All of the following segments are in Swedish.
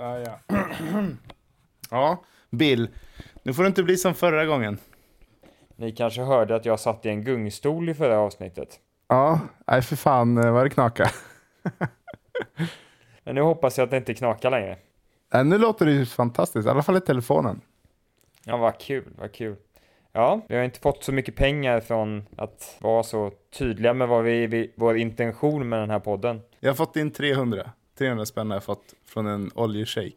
Ja, ja. ja, Bill. Nu får det inte bli som förra gången. Ni kanske hörde att jag satt i en gungstol i förra avsnittet. Ja, nej för fan eh, vad det knakar. Men nu hoppas jag att det inte knakar längre. Äh, nu låter det ju fantastiskt, i alla fall i telefonen. Ja, vad kul, vad kul. Ja, vi har inte fått så mycket pengar från att vara så tydliga med vad vi, vi, vår intention med den här podden. Jag har fått in 300. 300 spänn har jag fått från en oljeshejk.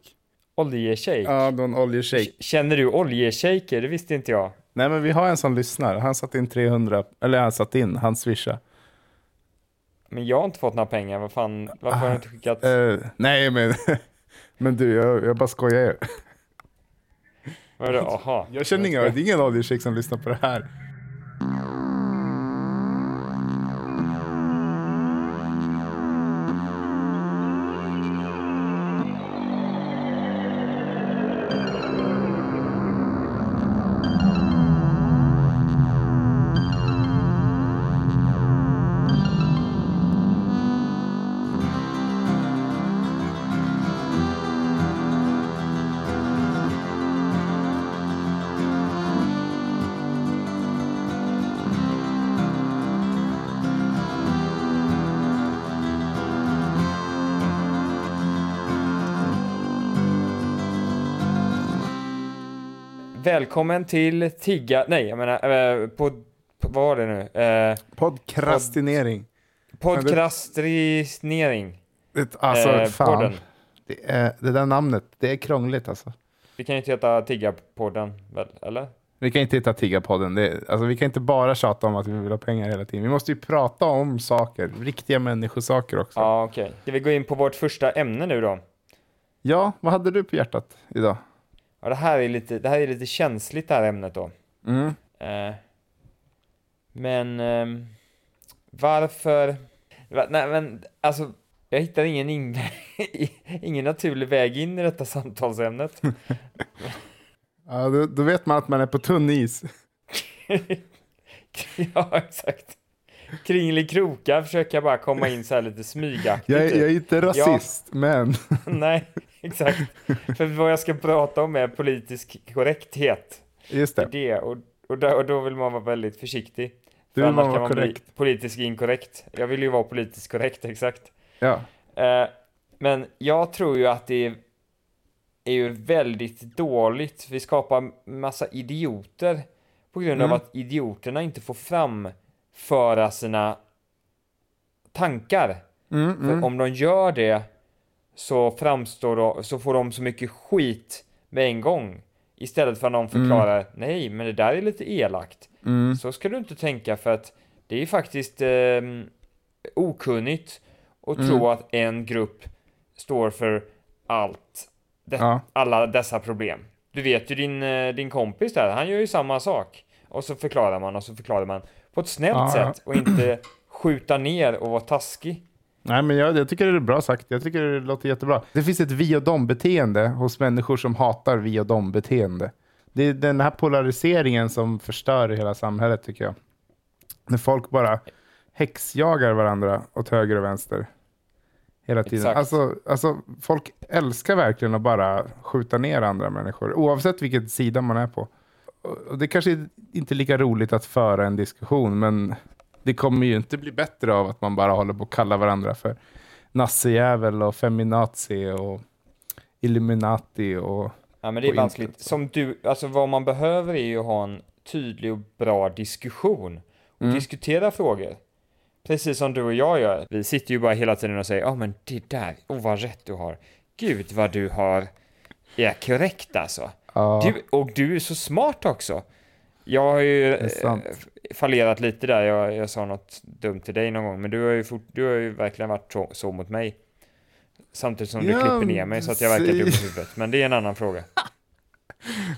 Oljeshejk? Ja, då en oljeshejk. Känner du oljeshejker? Det visste inte jag. Nej, men vi har en som lyssnar. Han satt in 300, eller han satt in, han swishade. Men jag har inte fått några pengar, vad fan, varför har du inte skickat? Uh, nej, men, men du, jag, jag bara skojar ju. Vadå, aha. Jag känner inga, det är ingen oljeshejk som lyssnar på det här. Välkommen till Tigga... Nej, jag menar, eh, pod, vad var det nu? Eh, Podkrastinering. Podkrastrinering. Det, alltså, eh, fan. Podden. Det, är, det där namnet, det är krångligt alltså. Vi kan ju inte heta Tigga-podden, väl? Eller? Vi kan inte heta Tigga-podden. Det, alltså, vi kan inte bara tjata om att vi vill ha pengar hela tiden. Vi måste ju prata om saker, riktiga människosaker också. Ja, okej. Okay. Ska vi gå in på vårt första ämne nu då? Ja, vad hade du på hjärtat idag? Ja, det här är lite, det här är lite känsligt det här ämnet då. Mm. Eh, men eh, varför? Nej men alltså, jag hittar ingen, in, ingen naturlig väg in i detta samtalsämnet. ja, då, då, vet man att man är på tunn is. ja, exakt. Kringelikrokar försöker jag bara komma in så här lite smygaktigt. Jag, jag är inte rasist, ja. men... Nej, exakt. För vad jag ska prata om är politisk korrekthet. Just det. det och, och, då, och då vill man vara väldigt försiktig. Du vill man vara korrekt. politiskt inkorrekt. Jag vill ju vara politiskt korrekt, exakt. Ja. Eh, men jag tror ju att det är, är ju väldigt dåligt. Vi skapar massa idioter på grund mm. av att idioterna inte får framföra sina tankar. Mm, För mm. om de gör det så framstår de, så får de så mycket skit med en gång. Istället för att någon förklarar, mm. nej men det där är lite elakt. Mm. Så ska du inte tänka för att det är faktiskt eh, okunnigt att mm. tro att en grupp står för allt. Det, ja. Alla dessa problem. Du vet ju din, eh, din kompis där, han gör ju samma sak. Och så förklarar man och så förklarar man på ett snällt ja. sätt och inte skjuta ner och vara taskig. Nej, men jag, jag, tycker det är bra sagt. Jag tycker det låter jättebra. Det finns ett vi och dom-beteende hos människor som hatar vi och dom-beteende. Det är den här polariseringen som förstör hela samhället tycker jag. När folk bara häxjagar varandra åt höger och vänster. Hela tiden. Alltså, alltså, folk älskar verkligen att bara skjuta ner andra människor. Oavsett vilket sida man är på. Och det kanske inte är lika roligt att föra en diskussion. Men det kommer ju inte bli bättre av att man bara håller på att kalla varandra för nassejävel och feminazi och illuminati och Ja men det är vanskligt. Som du, alltså vad man behöver är ju att ha en tydlig och bra diskussion och mm. diskutera frågor. Precis som du och jag gör. Vi sitter ju bara hela tiden och säger, ja oh, men det där, oh vad rätt du har. Gud vad du har, är korrekt alltså. Ja. Du, och du är så smart också. Jag har ju eh, fallerat lite där, jag, jag sa något dumt till dig någon gång, men du har ju, fort, du har ju verkligen varit så, så mot mig. Samtidigt som ja, du klipper ner mig så att jag verkar dum i huvudet, men det är en annan fråga.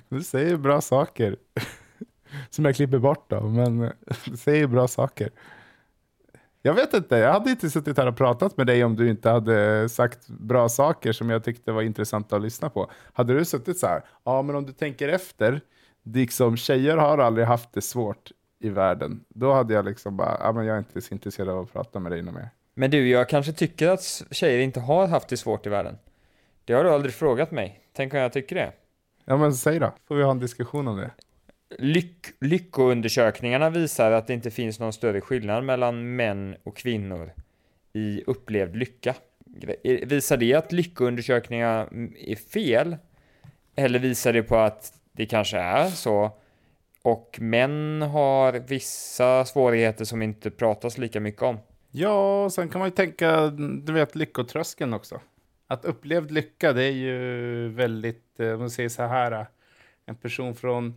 Du säger bra saker. Som jag klipper bort då, men du säger bra saker. Jag vet inte, jag hade inte suttit här och pratat med dig om du inte hade sagt bra saker som jag tyckte var intressanta att lyssna på. Hade du suttit så här, ja men om du tänker efter, liksom, tjejer har aldrig haft det svårt i världen. Då hade jag liksom bara, ja, men jag är inte så intresserad av att prata med dig mer. Men du, jag kanske tycker att tjejer inte har haft det svårt i världen. Det har du aldrig frågat mig. Tänk om jag tycker det. Ja, men säg då. Får vi ha en diskussion om det. Lyck lyckoundersökningarna visar att det inte finns någon större skillnad mellan män och kvinnor i upplevd lycka. Visar det att lyckoundersökningar är fel? Eller visar det på att det kanske är så och män har vissa svårigheter som inte pratas lika mycket om? Ja, sen kan man ju tänka, du vet, lyckotröskeln också. Att upplevd lycka, det är ju väldigt, eh, om man säger så här, en person från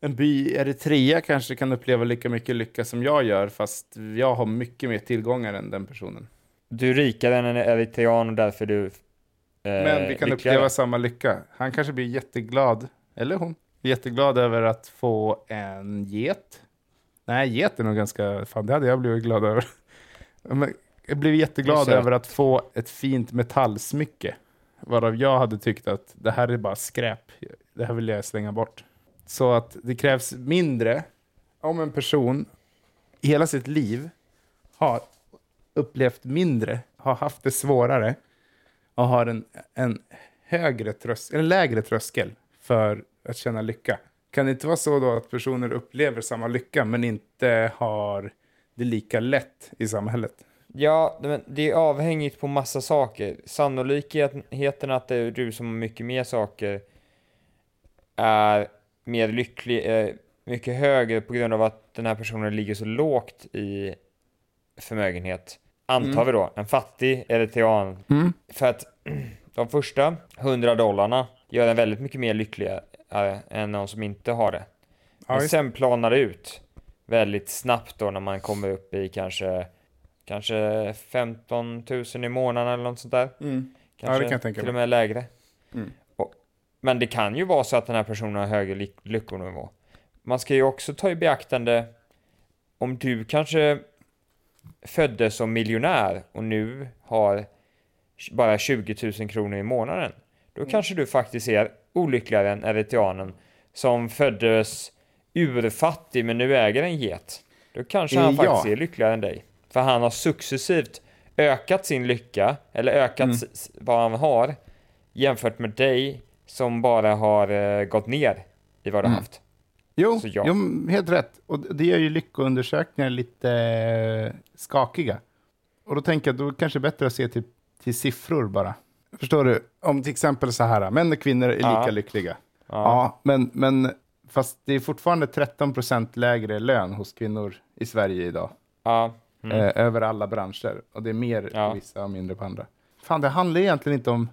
en by i Eritrea kanske kan uppleva lika mycket lycka som jag gör, fast jag har mycket mer tillgångar än den personen. Du är rikare än en eritrean och därför du eh, Men vi kan lyckligare. uppleva samma lycka. Han kanske blir jätteglad, eller hon, jätteglad över att få en get. Nej, get är nog ganska, fan det hade jag blivit glad över. jag blev jätteglad över att få ett fint metallsmycke. Varav jag hade tyckt att det här är bara skräp. Det här vill jag slänga bort. Så att det krävs mindre om en person i hela sitt liv har upplevt mindre, har haft det svårare och har en, en, högre tröskel, en lägre tröskel för att känna lycka. Kan det inte vara så då att personer upplever samma lycka men inte har det lika lätt i samhället? Ja, men det är avhängigt på massa saker. Sannolikheten att det är du som har mycket mer saker är mer lycklig, eh, mycket högre på grund av att den här personen ligger så lågt i förmögenhet. Antar mm. vi då, en fattig eritrean. Mm. För att de första 100 dollarna gör en väldigt mycket mer lyckligare än någon som inte har det. Men ja, sen planar det ut väldigt snabbt då när man kommer upp i kanske, kanske 15 000 i månaden eller något sånt där. Mm. Kanske ja, till och med lägre. Mm. Men det kan ju vara så att den här personen har högre lyckonivå. Man ska ju också ta i beaktande om du kanske föddes som miljonär och nu har bara 20 000 kronor i månaden. Då mm. kanske du faktiskt är olyckligare än eritreanen som föddes urfattig men nu äger en get. Då kanske han ja. faktiskt är lyckligare än dig. För han har successivt ökat sin lycka, eller ökat mm. vad han har, jämfört med dig som bara har uh, gått ner i vad du mm. haft. Jo, ja. jo, helt rätt. Och det gör ju lyckoundersökningar lite uh, skakiga. Och då tänker jag, då kanske det är bättre att se till, till siffror bara. Förstår du? Om till exempel så här, män och kvinnor är ja. lika lyckliga. Ja, ja men, men fast det är fortfarande 13 procent lägre lön hos kvinnor i Sverige idag. Ja. Mm. Eh, över alla branscher. Och det är mer ja. på vissa och mindre på andra. Fan, det handlar egentligen inte om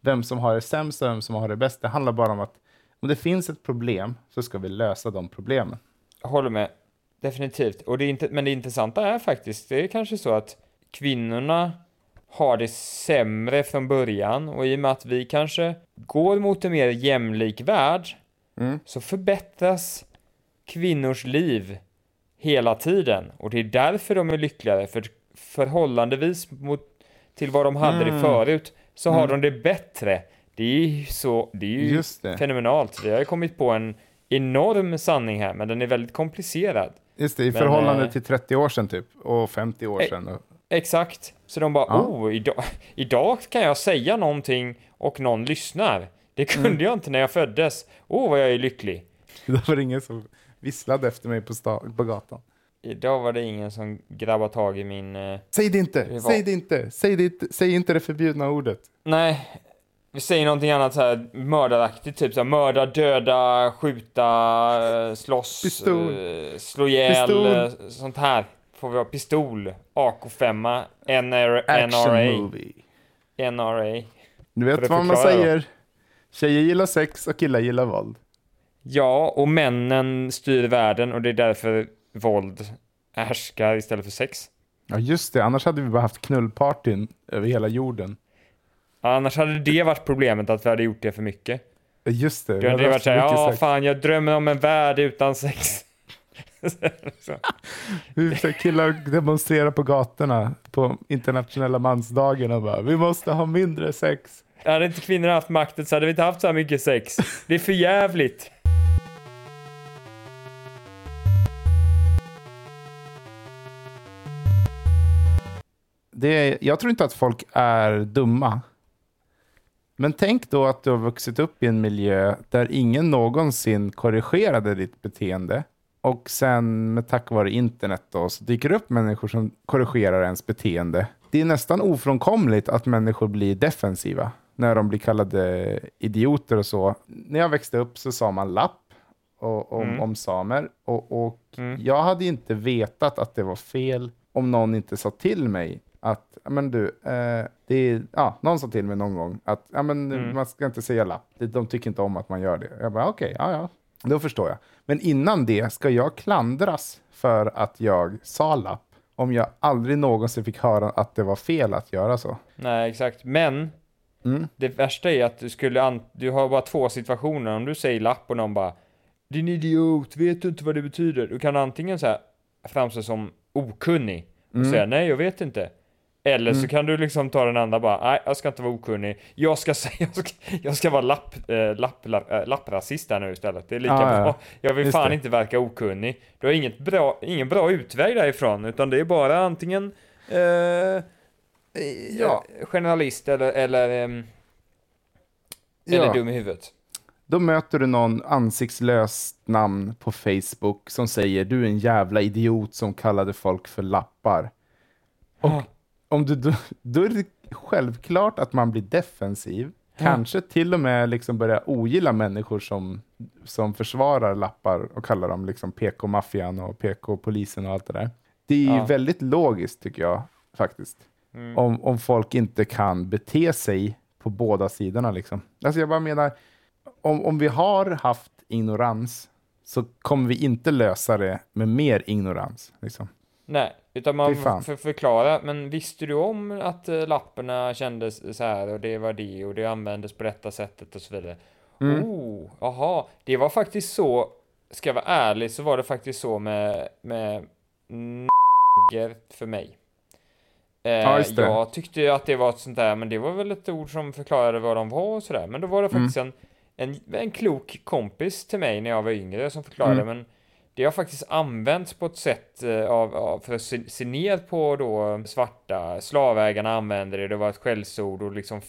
vem som har det sämst och vem som har det bäst. Det handlar bara om att om det finns ett problem så ska vi lösa de problemen. Jag håller med. Definitivt. Och det är inte, men det intressanta är faktiskt, det är kanske så att kvinnorna har det sämre från början och i och med att vi kanske går mot en mer jämlik värld mm. så förbättras kvinnors liv hela tiden och det är därför de är lyckligare för förhållandevis mot, till vad de hade mm. det förut så har mm. de det bättre. Det är ju så, det är ju det. fenomenalt. Vi har kommit på en enorm sanning här, men den är väldigt komplicerad. Just det, i men, förhållande äh, till 30 år sedan typ, och 50 år sedan. Och... Exakt. Så de bara, ja. oh, idag, idag kan jag säga någonting och någon lyssnar. Det kunde mm. jag inte när jag föddes. Oh, vad jag är lycklig. Det var ingen som visslade efter mig på, på gatan. Idag var det ingen som grabbade tag i min... Eh, säg det inte! Rival. Säg det inte! Säg, det, säg inte det förbjudna ordet. Nej. Vi säger någonting annat så här mördaraktigt, typ så här, mörda, döda, skjuta, eh, slåss, Pistol. Eh, slå ihjäl. Eh, sånt här. Får vi ha pistol, AK5, NR, Action NRA. Movie. NRA. Du vet vad man säger? Då? Tjejer gillar sex och killar gillar våld. Ja, och männen styr världen och det är därför våld härskar istället för sex. Ja, just det. Annars hade vi bara haft knullpartyn över hela jorden. Ja, annars hade det varit problemet att vi hade gjort det för mycket. Just det. Du hade varit såhär, ja sex. fan jag drömmer om en värld utan sex. Hur killar demonstrerar på gatorna på internationella mansdagen och bara, vi måste ha mindre sex. Hade inte kvinnor haft makten så hade vi inte haft så här mycket sex. Det är för jävligt. det, jag tror inte att folk är dumma. Men tänk då att du har vuxit upp i en miljö där ingen någonsin korrigerade ditt beteende. Och sen med tack vare internet då, så dyker det upp människor som korrigerar ens beteende. Det är nästan ofrånkomligt att människor blir defensiva när de blir kallade idioter och så. När jag växte upp så sa man lapp och, om, mm. om samer. Och, och mm. jag hade inte vetat att det var fel om någon inte sa till mig att, men du, eh, det är, ja, någon sa till mig någon gång att, ja men mm. man ska inte säga lapp. De tycker inte om att man gör det. Jag bara, okej, okay, ja ja, då förstår jag. Men innan det, ska jag klandras för att jag sa lapp? Om jag aldrig någonsin fick höra att det var fel att göra så. Nej, exakt. Men mm. det värsta är att du skulle, du har bara två situationer. Om du säger lapp och någon bara, din idiot, vet du inte vad det betyder? Du kan antingen så här framstå som okunnig och mm. säga nej, jag vet inte. Eller mm. så kan du liksom ta den andra bara, nej jag ska inte vara okunnig, jag ska säga, jag ska, jag ska vara lapp, äh, lapp, lapp, äh, lapprasist här nu istället. Det är lika ah, bra. Ja. Jag vill Just fan det. inte verka okunnig. Du har inget bra, ingen bra utväg därifrån, utan det är bara antingen äh, ja. generalist eller, eller, ähm, eller ja. dum i huvudet. Då möter du någon ansiktslöst namn på Facebook som säger du är en jävla idiot som kallade folk för lappar. Och om du, då, då är det självklart att man blir defensiv. Kanske till och med liksom börja ogilla människor som, som försvarar lappar och kallar dem liksom PK-maffian och PK-polisen och allt det där. Det är ja. väldigt logiskt tycker jag faktiskt. Mm. Om, om folk inte kan bete sig på båda sidorna. Liksom. Alltså jag bara menar, om, om vi har haft ignorans så kommer vi inte lösa det med mer ignorans. Liksom. Nej, utan man får förklara, men visste du om att uh, lapparna kändes så här och det var det och det användes på detta sättet och så vidare? Mm. Oh, aha, det var faktiskt så, ska jag vara ärlig, så var det faktiskt så med, med för mig. Eh, ja, jag tyckte att det var ett sånt där, men det var väl ett ord som förklarade vad de var och sådär, men då var det faktiskt mm. en, en, en klok kompis till mig när jag var yngre som förklarade, mm. men det har faktiskt använts på ett sätt eh, av, av för att se, ner på då svarta. Slavägarna använde det, det var ett skällsord och liksom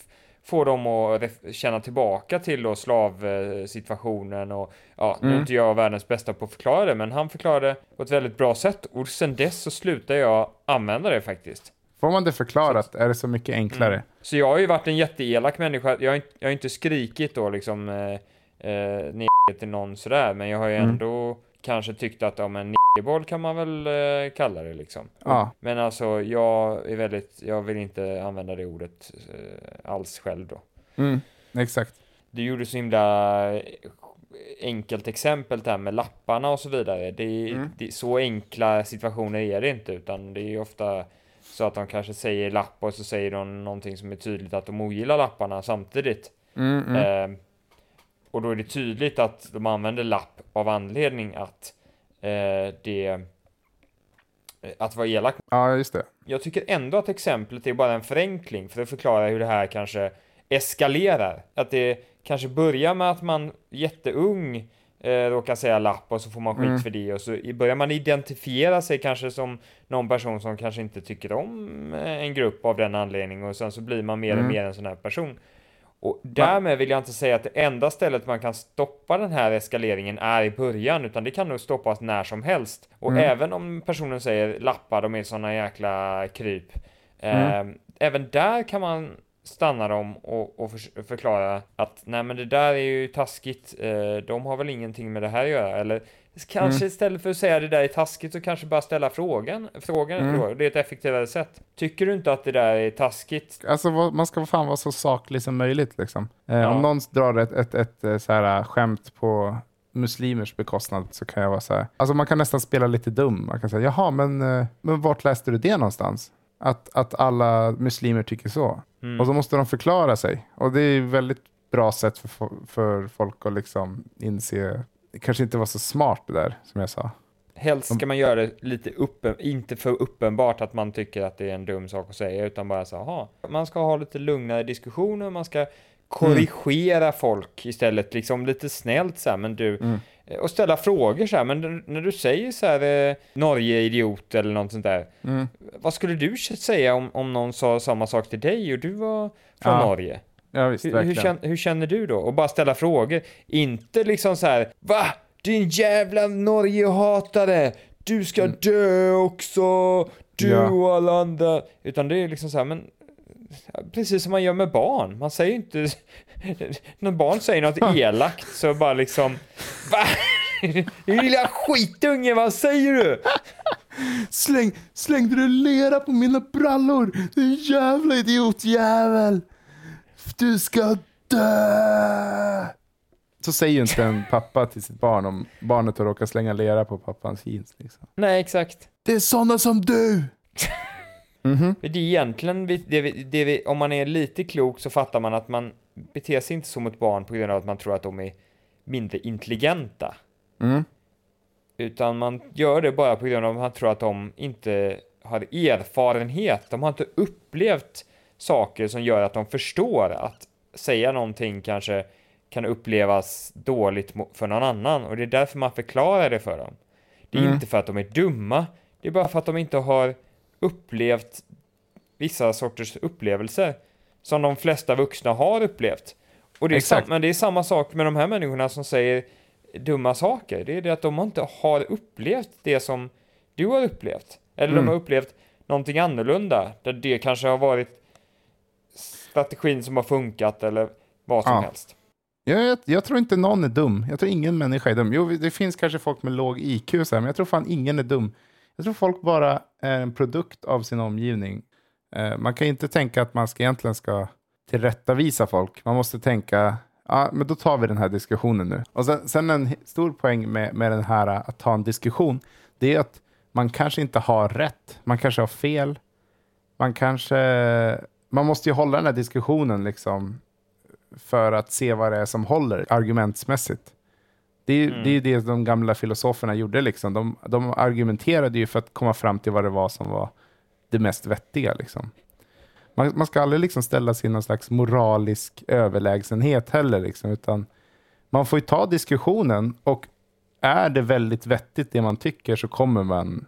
få dem att känna tillbaka till då slavsituationen och ja, mm. nu är inte jag världens bästa på att förklara det, men han förklarade på ett väldigt bra sätt och sen dess så slutade jag använda det faktiskt. Får man det förklarat så, är det så mycket enklare. Mm. Så jag har ju varit en jätteelak människa, jag har, jag har inte skrikit då liksom eh, eh, ner till någon sådär, men jag har ju mm. Kanske tyckte att, ja men boll kan man väl eh, kalla det liksom. Ja. Men alltså, jag är väldigt, jag vill inte använda det ordet eh, alls själv då. Mm, exakt. Du gjorde så himla eh, enkelt exempel där med lapparna och så vidare. Det mm. det, så enkla situationer är det inte, utan det är ofta så att de kanske säger lapp och så säger de någonting som är tydligt att de ogillar lapparna samtidigt. Mm. eh, och då är det tydligt att de använder lapp av anledning att eh, det eh, att vara elak. Ja, just det. Jag tycker ändå att exemplet är bara en förenkling för att förklara hur det här kanske eskalerar. Att det kanske börjar med att man jätteung eh, råkar säga lapp och så får man skit mm. för det och så börjar man identifiera sig kanske som någon person som kanske inte tycker om eh, en grupp av den anledningen och sen så blir man mer mm. och mer en sån här person. Och därmed vill jag inte säga att det enda stället man kan stoppa den här eskaleringen är i början, utan det kan nog stoppas när som helst. Och mm. även om personen säger lappar, de är såna jäkla kryp. Mm. Eh, även där kan man stanna dem och, och för, förklara att nej men det där är ju taskigt, eh, de har väl ingenting med det här att göra, eller Kanske mm. istället för att säga det där är taskigt så kanske bara ställa frågan. Frågan mm. det är ett effektivare sätt. Tycker du inte att det där är taskigt? Alltså man ska fan vara så saklig som möjligt liksom. Eh, ja. Om någon drar ett, ett, ett, ett eh, så här, skämt på muslimers bekostnad så kan jag vara så här. Alltså man kan nästan spela lite dum. Man kan säga, jaha, men, eh, men vart läste du det någonstans? Att, att alla muslimer tycker så. Mm. Och så måste de förklara sig. Och det är väldigt bra sätt för, för folk att liksom inse det kanske inte var så smart det där som jag sa. Helst ska man göra det lite uppen, inte för uppenbart att man tycker att det är en dum sak att säga, utan bara så aha, man ska ha lite lugnare diskussioner, man ska korrigera mm. folk istället, liksom lite snällt så här, men du, mm. Eh, och ställa frågor så här, men när du säger så här, eh, Norge idiot eller något sånt där, mm. vad skulle du säga om, om någon sa samma sak till dig och du var från ja. Norge? Ja, visst, hur, hur, känner, hur, känner, du då? Och bara ställa frågor. Inte liksom så här, va? Din jävla Norgehatare! Du ska mm. dö också! Du ja. och alla andra. Utan det är liksom så här, men precis som man gör med barn. Man säger inte, när barn säger något elakt så bara liksom, va? Din lilla skitunge, vad säger du? Släng, slängde du lera på mina brallor? Du jävla idiotjävel! Du ska dö! Så säger ju inte en pappa till sitt barn om barnet har råkat slänga lera på pappans jeans. Liksom. Nej, exakt. Det är sådana som du! mm -hmm. Det är egentligen, det, det, om man är lite klok så fattar man att man beter sig inte som ett barn på grund av att man tror att de är mindre intelligenta. Mm. Utan man gör det bara på grund av att man tror att de inte har erfarenhet. De har inte upplevt saker som gör att de förstår att säga någonting kanske kan upplevas dåligt för någon annan och det är därför man förklarar det för dem. Det är mm. inte för att de är dumma, det är bara för att de inte har upplevt vissa sorters upplevelser som de flesta vuxna har upplevt. Och det är men det är samma sak med de här människorna som säger dumma saker. Det är det att de inte har upplevt det som du har upplevt. Eller mm. de har upplevt någonting annorlunda, där det kanske har varit strategin som har funkat eller vad som ja. helst. Jag, jag, tror inte någon är dum. Jag tror ingen människa är dum. Jo, det finns kanske folk med låg IQ, så här, men jag tror fan ingen är dum. Jag tror folk bara är en produkt av sin omgivning. Eh, man kan inte tänka att man ska, egentligen ska tillrättavisa folk. Man måste tänka, ja, men då tar vi den här diskussionen nu. Och sen, sen en stor poäng med, med den här att ta en diskussion, det är att man kanske inte har rätt. Man kanske har fel. Man kanske, man måste ju hålla den här diskussionen liksom för att se vad det är som håller argumentsmässigt. Det är, mm. det är det de gamla filosoferna gjorde. Liksom. De, de argumenterade ju för att komma fram till vad det var som var det mest vettiga. Liksom. Man, man ska aldrig liksom ställa sig i någon slags moralisk överlägsenhet heller. Liksom, utan man får ju ta diskussionen och är det väldigt vettigt det man tycker så kommer man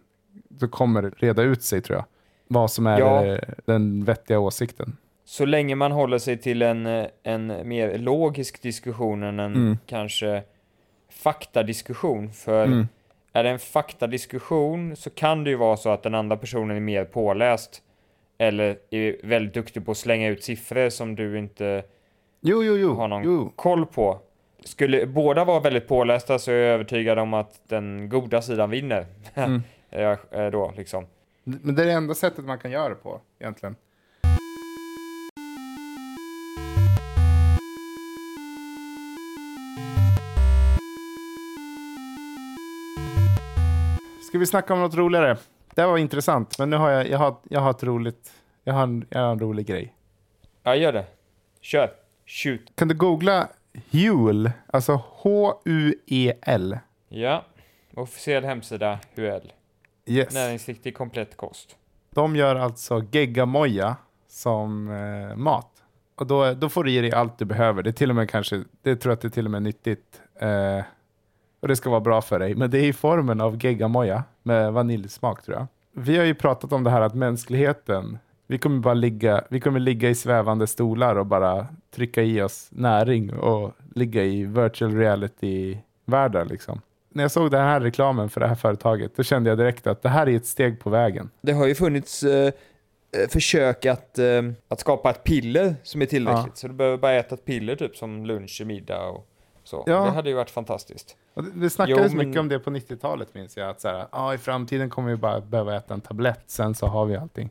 så kommer det reda ut sig tror jag. Vad som är ja. det, den vettiga åsikten så länge man håller sig till en, en mer logisk diskussion än en mm. kanske faktadiskussion. För mm. är det en faktadiskussion så kan det ju vara så att den andra personen är mer påläst eller är väldigt duktig på att slänga ut siffror som du inte jo, jo, jo. har någon koll på. Skulle båda vara väldigt pålästa så är jag övertygad om att den goda sidan vinner. Mm. då, liksom. Men det är det enda sättet man kan göra det på, egentligen. Ska vi snacka om något roligare? Det var intressant, men nu har jag, jag, har, jag har ett roligt, jag har, en, jag har en rolig grej. Ja, gör det. Kör. Shoot. Kan du googla Huel, alltså H-U-E-L? Ja, officiell hemsida Huel. Yes. Näringsriktig komplett kost. De gör alltså geggamoja som eh, mat. Och då, då får du i dig allt du behöver. Det är till och med kanske, det tror jag att det är till och med nyttigt. Eh, och det ska vara bra för dig. Men det är i formen av geggamoja med vaniljsmak tror jag. Vi har ju pratat om det här att mänskligheten, vi kommer bara ligga, vi kommer ligga i svävande stolar och bara trycka i oss näring och ligga i virtual reality-världar liksom. När jag såg den här reklamen för det här företaget, då kände jag direkt att det här är ett steg på vägen. Det har ju funnits eh, eh försök att, eh, att skapa ett piller som är tillräckligt. Ja. Så du behöver bara äta ett piller typ som lunch, middag och så. Ja. Det hade ju varit fantastiskt. Och det, det snackades jo, men... mycket om det på 90-talet minns jag. Att så här, ah, i framtiden kommer vi bara behöva äta en tablett, sen så har vi allting.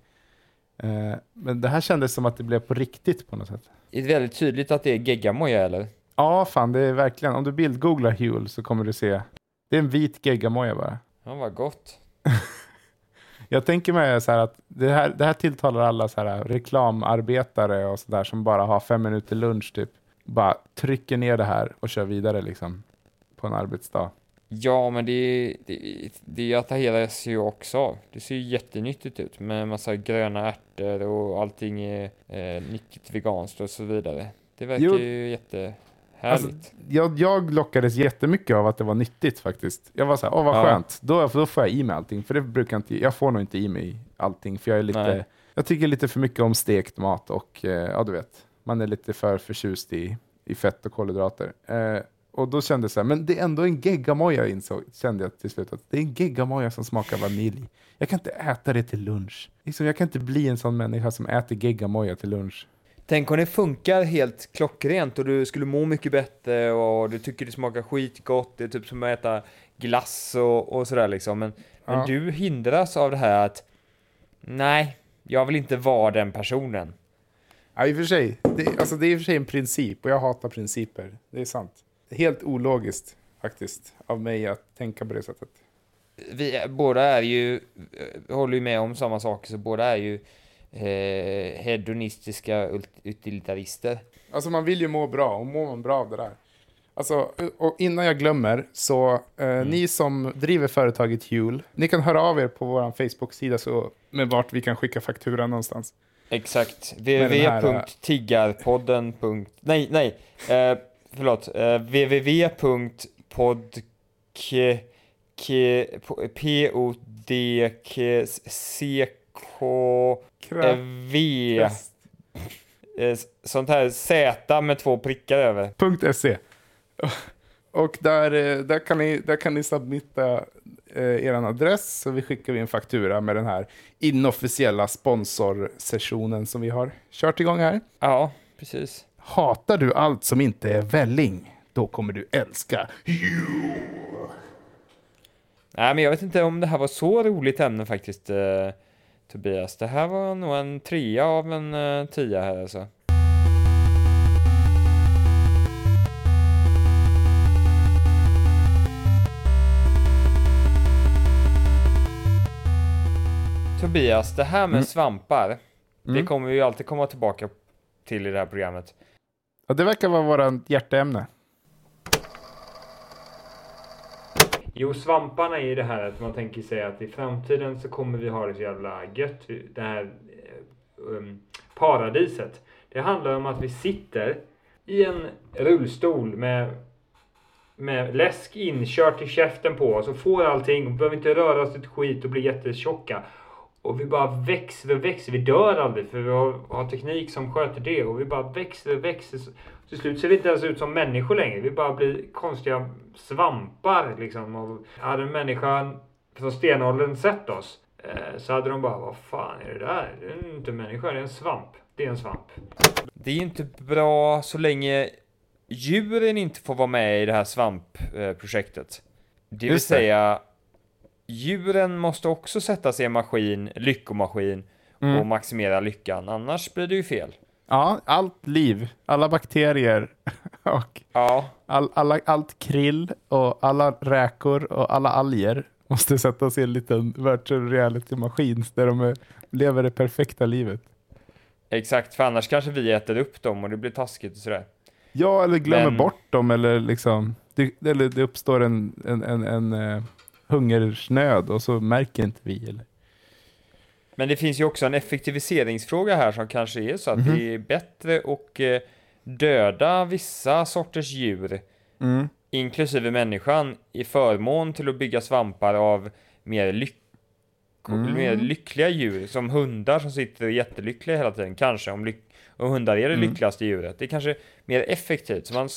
Eh, men det här kändes som att det blev på riktigt på något sätt. Är det väldigt tydligt att det är geggamoja eller? Ja, fan det är verkligen. Om du bildgooglar Huel så kommer du se. Det är en vit geggamoja bara. Ja, vad gott. jag tänker mig så här att det här, det här tilltalar alla så här reklamarbetare och sådär som bara har fem minuter lunch typ bara trycker ner det här och kör vidare liksom på en arbetsdag. Ja, men det, det, det attraheras ju också av. Det ser ju jättenyttigt ut med massa gröna ärtor och allting är eh, nyttigt veganskt och så vidare. Det verkar jo. ju jättehärligt. Alltså, jag, jag lockades jättemycket av att det var nyttigt faktiskt. Jag var så här, åh vad ja. skönt, då, då får jag i mig allting. För det brukar inte, jag får nog inte i mig allting, för jag är lite, Nej. jag tycker lite för mycket om stekt mat och, eh, ja du vet, man är lite för förtjust i, i fett och kolhydrater. Eh, och då kände jag så här, men det är ändå en geggamoja insåg, kände jag till slut. Att det är en geggamoja som smakar vanilj. Jag kan inte äta det till lunch. Liksom, jag kan inte bli en sån människa som äter geggamoja till lunch. Tänk om det funkar helt klockrent och du skulle må mycket bättre och du tycker det smakar skitgott. Det är typ som att äta glass och, och sådär liksom. Men, ja. men du hindras av det här att nej, jag vill inte vara den personen. Ja, i och för sig. Det, alltså, det är i och för sig en princip och jag hatar principer. Det är sant. Helt ologiskt faktiskt av mig att tänka på det sättet. Vi båda är ju, håller ju med om samma saker, så båda är ju eh, hedonistiska utilitarister. Alltså man vill ju må bra, och mår man bra av det där. Alltså, och innan jag glömmer, så eh, mm. ni som driver företaget Huel, ni kan höra av er på vår Facebook-sida så, med vart vi kan skicka faktura någonstans. Exakt, www.tiggarpodden. Nej, nej, eh, förlåt, eh, K... V... sånt här Z med två prickar över. Punkt .se och där, där, kan ni, där kan ni submitta eh, er adress så vi skickar en faktura med den här inofficiella sponsorsessionen som vi har kört igång här. Ja, precis. Hatar du allt som inte är välling, då kommer du älska you. Nej, men jag vet inte om det här var så roligt ämne faktiskt, Tobias. Det här var nog en trea av en eh, tia här alltså. Tobias, det här med mm. svampar, mm. det kommer vi ju alltid komma tillbaka till i det här programmet. Ja, det verkar vara vårt hjärteämne. Jo, svamparna är ju det här att man tänker sig att i framtiden så kommer vi ha det så jävla gött, det här eh, um, paradiset. Det handlar om att vi sitter i en rullstol med, med läsk inkört i käften på oss och får allting och behöver inte röra oss ett skit och bli jättetjocka. Och vi bara växer och växer. Vi dör aldrig för vi har, har, teknik som sköter det. Och vi bara växer och växer. Till slut ser vi inte ens ut som människor längre. Vi bara blir konstiga svampar liksom. Och hade människan från stenåldern sett oss eh, så hade de bara, vad fan är det där? Det är inte en människa, det är en svamp. Det är en svamp. Det är inte bra så länge djuren inte får vara med i det här svampprojektet. Det vill säga djuren måste också sätta sig i en maskin, lyckomaskin, mm. och maximera lyckan, annars blir det ju fel. Ja, allt liv, alla bakterier och ja. all, alla, allt krill och alla räkor och alla alger måste sätta sig i en liten virtual reality-maskin där de lever det perfekta livet. Exakt, för annars kanske vi äter upp dem och det blir taskigt och sådär. Ja, eller glömmer Men... bort dem eller liksom, det, eller det uppstår en, en, en, en eh, hungersnöd och så märker inte vi. Eller? Men det finns ju också en effektiviseringsfråga här som kanske är så att mm. det är bättre att eh, döda vissa sorters djur, mm. inklusive människan, i förmån till att bygga svampar av mer, lyck mm. mer lyckliga djur, som hundar som sitter jättelyckliga hela tiden, kanske, om lyck och hundar är det mm. lyckligaste djuret. Det är kanske mer effektivt, så man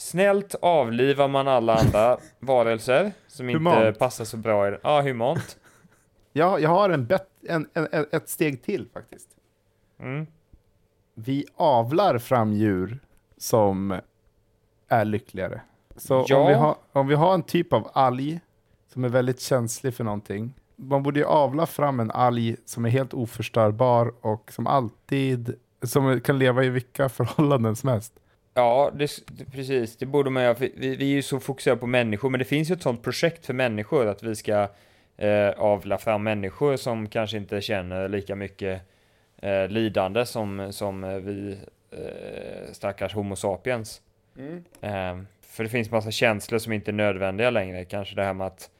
Snällt avlivar man alla andra varelser som humant. inte passar så bra i Ja, humant. Ja, jag har en, bet, en, en, ett steg till faktiskt. Mm. Vi avlar fram djur som är lyckligare. Så ja. om, vi har, om vi har en typ av alg som är väldigt känslig för någonting. Man borde ju avla fram en alg som är helt oförstörbar och som alltid som kan leva i vilka förhållanden som helst. Ja, det, precis. Det borde man göra. Vi, vi är ju så fokuserade på människor, men det finns ju ett sånt projekt för människor att vi ska eh, avla fram människor som kanske inte känner lika mycket eh, lidande som, som eh, vi eh, stackars Homo sapiens. Mm. Eh, för det finns massa känslor som inte är nödvändiga längre. Kanske det här med att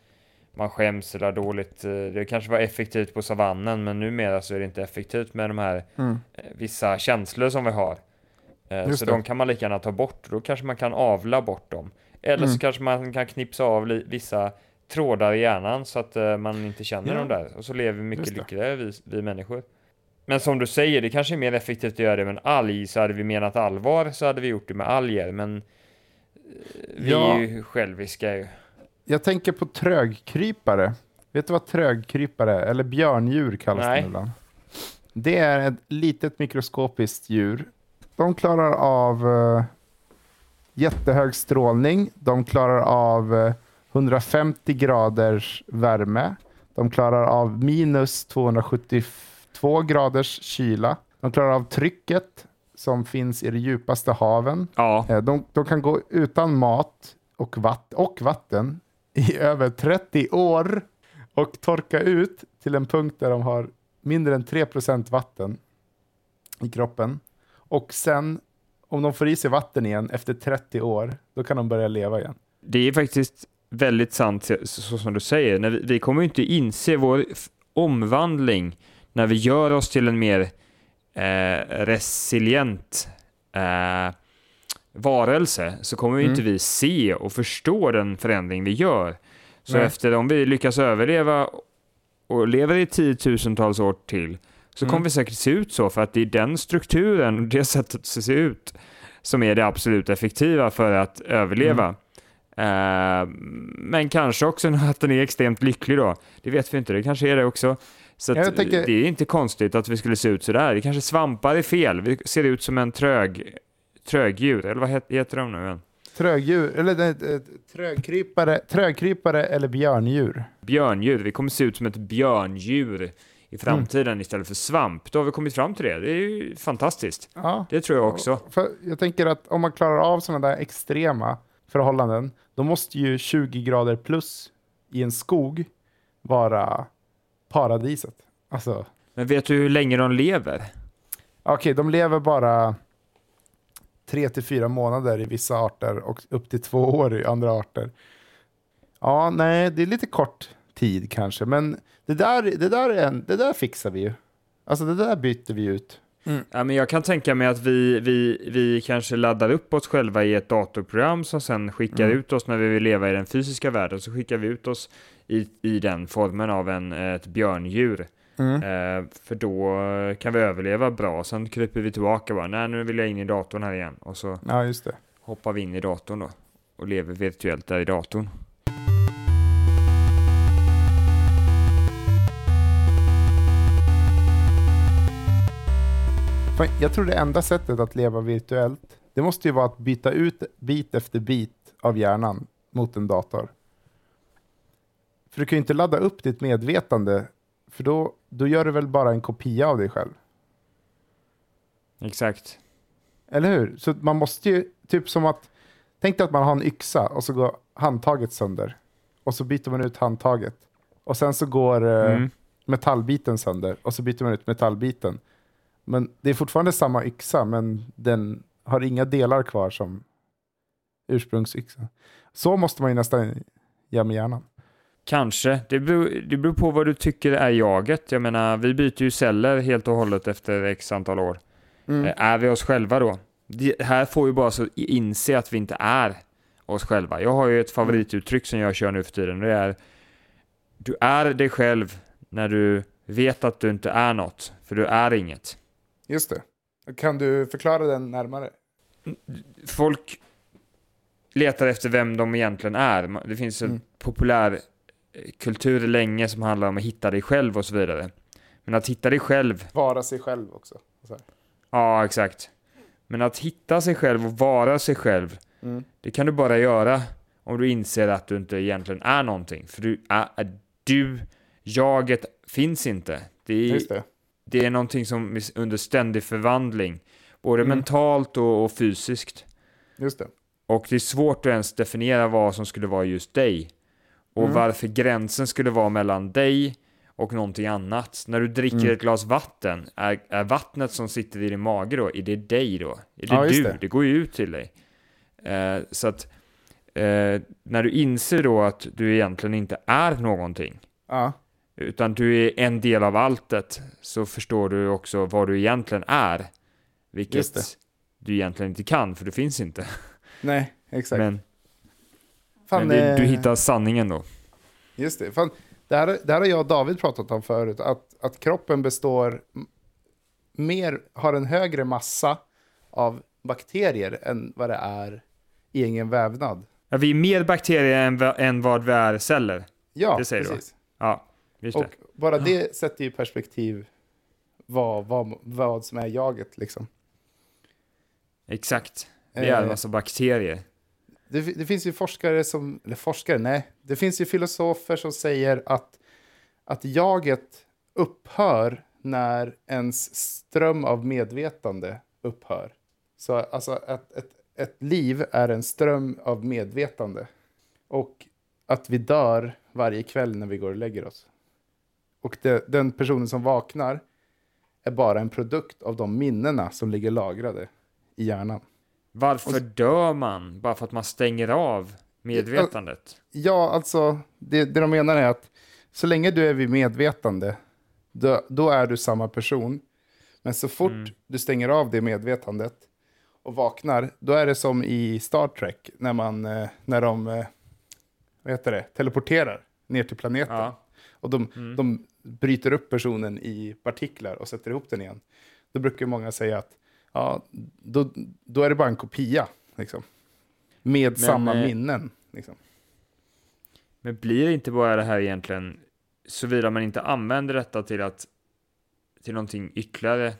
man skäms eller dåligt. Eh, det kanske var effektivt på savannen, men numera så är det inte effektivt med de här mm. Eh, vissa känslor som vi har. Eh, Just så det. de kan man lika gärna ta bort. Då kanske man kan avla bort dem. Eller mm. så kanske man kan knipsa av vissa trådar i hjärnan så att uh, man inte känner ja. dem där. Och så lever vi mycket lyckligare vi, vi människor. Men som du säger, det kanske är mer effektivt att göra det med en alg, så hade vi menat allvar så hade vi gjort det med alger, men eh, vi ja. är ju själviska ju. Jag tänker på trögkrypare. Vet du vad trögkrypare är? Eller björndjur kallas Nej. det ibland. Det är ett litet mikroskopiskt djur. De klarar av uh, jättehög strålning. De klarar av uh, 150 graders värme. De klarar av minus 272 graders kyla. De klarar av trycket som finns i de djupaste haven. Ja. Eh, de, de kan gå utan mat och, vatt och vatten i över 30 år och torka ut till en punkt där de har mindre än 3% vatten i kroppen. Och sen, om de får i sig vatten igen efter 30 år, då kan de börja leva igen. Det är faktiskt väldigt sant, så som du säger. När vi, vi kommer inte inse vår omvandling när vi gör oss till en mer eh, resilient eh, varelse, så kommer mm. inte vi se och förstå den förändring vi gör. Så Nej. efter om vi lyckas överleva och lever i tiotusentals år till, så mm. kommer vi säkert se ut så, för att det är den strukturen och det sättet att se ut som är det absolut effektiva för att överleva. Mm. Uh, men kanske också att den är extremt lycklig då. Det vet vi inte, det kanske är det också. Så tänker... det är inte konstigt att vi skulle se ut sådär. Det kanske svampar är fel. Vi ser ut som en trög, trögdjur, eller vad heter de nu? Trögdjur, eller äh, trögkrypare, trögkrypare eller björndjur? Björndjur, vi kommer se ut som ett björndjur i framtiden mm. istället för svamp. Då har vi kommit fram till det. Det är ju fantastiskt. Ja. Det tror jag också. För jag tänker att om man klarar av sådana där extrema förhållanden, då måste ju 20 grader plus i en skog vara paradiset. Alltså. Men vet du hur länge de lever? Okej, okay, de lever bara tre till fyra månader i vissa arter och upp till två år i andra arter. Ja, nej, det är lite kort tid kanske, men det där, det där, är en, det där fixar vi ju. Alltså det där byter vi ut. Mm. Ja, men jag kan tänka mig att vi, vi, vi kanske laddar upp oss själva i ett datorprogram som sen skickar mm. ut oss när vi vill leva i den fysiska världen. Så skickar vi ut oss i, i den formen av en, ett björndjur. Mm. Eh, för då kan vi överleva bra. Sen kryper vi tillbaka bara. Nej, nu vill jag in i datorn här igen. Och så ja, hoppar vi in i datorn då. Och lever virtuellt där i datorn. Jag tror det enda sättet att leva virtuellt, det måste ju vara att byta ut bit efter bit av hjärnan mot en dator. För du kan ju inte ladda upp ditt medvetande, för då, då gör du väl bara en kopia av dig själv? Exakt. Eller hur? Så man måste ju, typ som att, tänk dig att man har en yxa och så går handtaget sönder. Och så byter man ut handtaget. Och sen så går eh, mm. metallbiten sönder och så byter man ut metallbiten. Men det är fortfarande samma yxa, men den har inga delar kvar som ursprungsyxa. Så måste man ju nästan göra med hjärnan. Kanske. Det beror, det beror på vad du tycker är jaget. Jag menar, vi byter ju celler helt och hållet efter x antal år. Mm. Eh, är vi oss själva då? Det här får ju bara så inse att vi inte är oss själva. Jag har ju ett favorituttryck som jag kör nu för tiden. Det är du är dig själv när du vet att du inte är något, för du är inget. Just det. Kan du förklara den närmare? Folk letar efter vem de egentligen är. Det finns en mm. populär eh, kultur länge som handlar om att hitta dig själv och så vidare. Men att hitta dig själv... Vara sig själv också. Ja, exakt. Men att hitta sig själv och vara sig själv, mm. det kan du bara göra om du inser att du inte egentligen är någonting. För du, är, du jaget finns inte. Det är, det det är någonting som är under ständig förvandling. Både mm. mentalt och, och, fysiskt. Just det. Och det är svårt att ens definiera vad som skulle vara just dig. Och mm. varför gränsen skulle vara mellan dig och någonting annat. När du dricker mm. ett glas vatten, är, är vattnet som sitter i din mage då, är det dig då? Är det ja, du? Det. det. går ju ut till dig. Eh, så att eh, när du inser då att du egentligen inte är någonting. Ja utan du är en del av alltet, så förstår du också vad du egentligen är. Vilket du egentligen inte kan, för det finns inte. Nej, exakt. Men, Fan, men det, du hittar sanningen då. Just det. Fan, det, här, det här har jag och David pratat om förut, att, att kroppen består mer, har en högre massa av bakterier än vad det är i egen vävnad. Ja, vi är mer bakterier än, än vad vi är celler. Ja, precis. Du. Ja, just och det. bara det sätter ju i perspektiv vad, vad, vad som är jaget liksom. Exakt. Vi är en Eh, massa bakterier. Det, det finns ju forskare som, eller forskare, nej, det finns ju filosofer som säger att, att jaget upphör när ens ström av medvetande upphör. Så alltså att ett, ett liv är en ström av medvetande. Och att vi dör varje kväll när vi går och lägger oss. Och det, den personen som vaknar är bara en produkt av de minnena som ligger lagrade i hjärnan. Varför dör man? Bara för att man stänger av medvetandet? Ja, alltså det, det de menar är att så länge du är vid medvetande, då, då är du samma person. Men så fort Mm. du stänger av det medvetandet och vaknar, då är det som i Star Trek när, man, eh, när de eh, vad heter det, teleporterar ner till planeten. Ja. Och de, Mm. de bryter upp personen i partiklar och sätter ihop den igen. Då brukar många säga att ja, då, då är det bara en kopia. Liksom. Med samma eh, minnen. Liksom. Men blir det inte bara det här egentligen, såvida man inte använder detta till att till någonting ytterligare,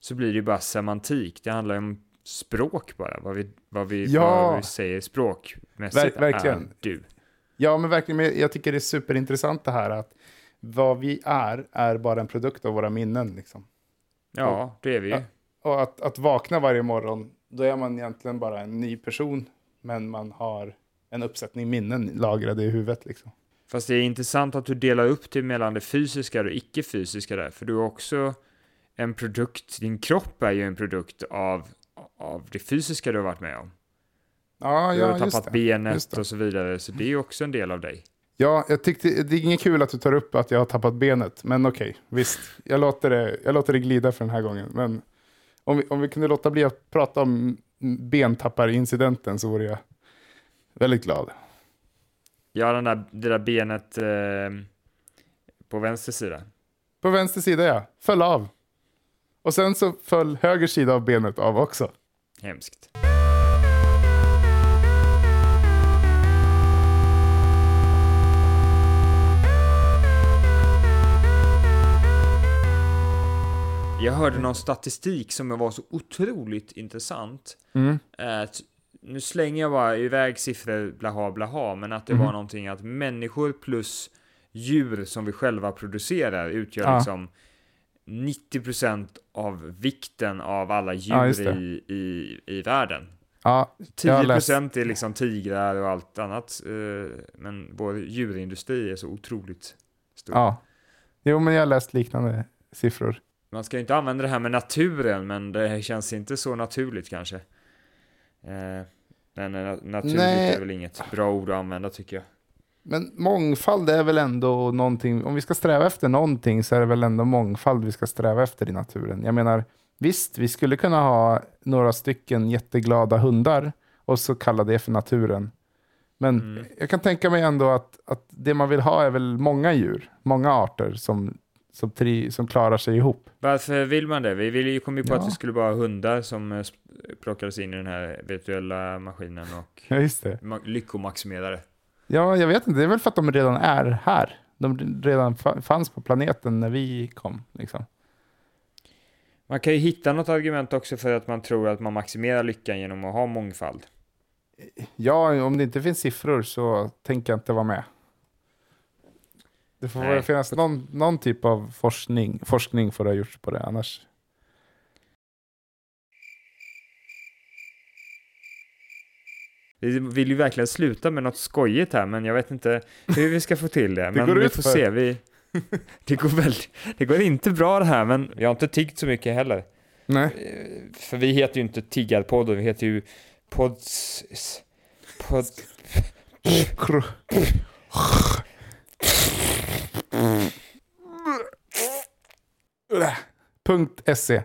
så blir det ju bara semantik. Det handlar ju om språk bara, vad vi, vad vi, Ja. vad vi säger språkmässigt Ver- verkligen. är du. Ja, men verkligen. men Jag tycker det är superintressant det här att vad vi är, är bara en produkt av våra minnen. Liksom. Ja, det är vi ju. Och att, att vakna varje morgon, då är man egentligen bara en ny person, men man har en uppsättning minnen lagrade i huvudet. Liksom. Fast det är intressant att du delar upp det mellan det fysiska och det icke-fysiska där, för du är också en produkt, din kropp är ju en produkt av, av det fysiska du har varit med om. Ja, Du ja, har just tappat det. benet just det. och så vidare, så det är också en del av dig. Ja, jag tyckte, det är inget kul att du tar upp att jag har tappat benet, men okej, visst. Jag låter, det, jag låter det glida för den här gången. Men om vi, om vi kunde låta bli att prata om bentapparincidenten så vore jag väldigt glad. Ja, den där, det där benet eh, på vänster sida. På vänster sida, ja. Föll av. Och sen så föll höger sida av benet av också. Hemskt. Jag hörde någon statistik som var så otroligt intressant. Mm. Att, nu slänger jag bara iväg siffror blaha blaha, men att det Mhm. var någonting att människor plus djur som vi själva producerar utgör Ja. liksom 90% av vikten av alla Ja, djur det. i, i, i världen. Ja, jag har läst. 10% är liksom tigrar och allt annat, eh, men vår djurindustri är så otroligt stor. Ja. Jo, men jag har läst liknande siffror. Man ska ju inte använda det här med naturen, men det känns inte så naturligt kanske. Eh, men eh, naturligt Nej. är väl inget bra ord att använda tycker jag. Men mångfald är väl ändå någonting, om vi ska sträva efter någonting så är det väl ändå mångfald vi ska sträva efter i naturen. Jag menar, visst, vi skulle kunna ha några stycken jätteglada hundar och så kalla det för naturen. Men Mm. jag kan tänka mig ändå att, att det man vill ha är väl många djur, många arter som, som, tri, som klarar sig ihop. Varför vill man det? Vi ville ju kom ju på Ja. att vi skulle bara ha hundar som eh, plockades in i den här virtuella maskinen och Ja, just det. ma- lyckomaximerade. Ja, jag vet inte, det är väl för att de redan är här. De redan fa- fanns på planeten när vi kom. Liksom. Man kan ju hitta något argument också för att man tror att man maximerar lyckan genom att ha mångfald. Ja, om det inte finns siffror så tänker jag inte vara med. Det får Nej. väl finnas någon, någon typ av forskning, forskning får det ha gjorts på det, annars. Vi vill ju verkligen sluta med något skojigt här, men jag vet inte hur vi ska få till det. men går vi får för. se. Vi... det, går väl... det går inte bra det här, men jag har inte tiggt så mycket heller. Nej. Eh, För vi heter ju inte Tiggarpodden, vi heter ju Pods... Pod... Punkt SE.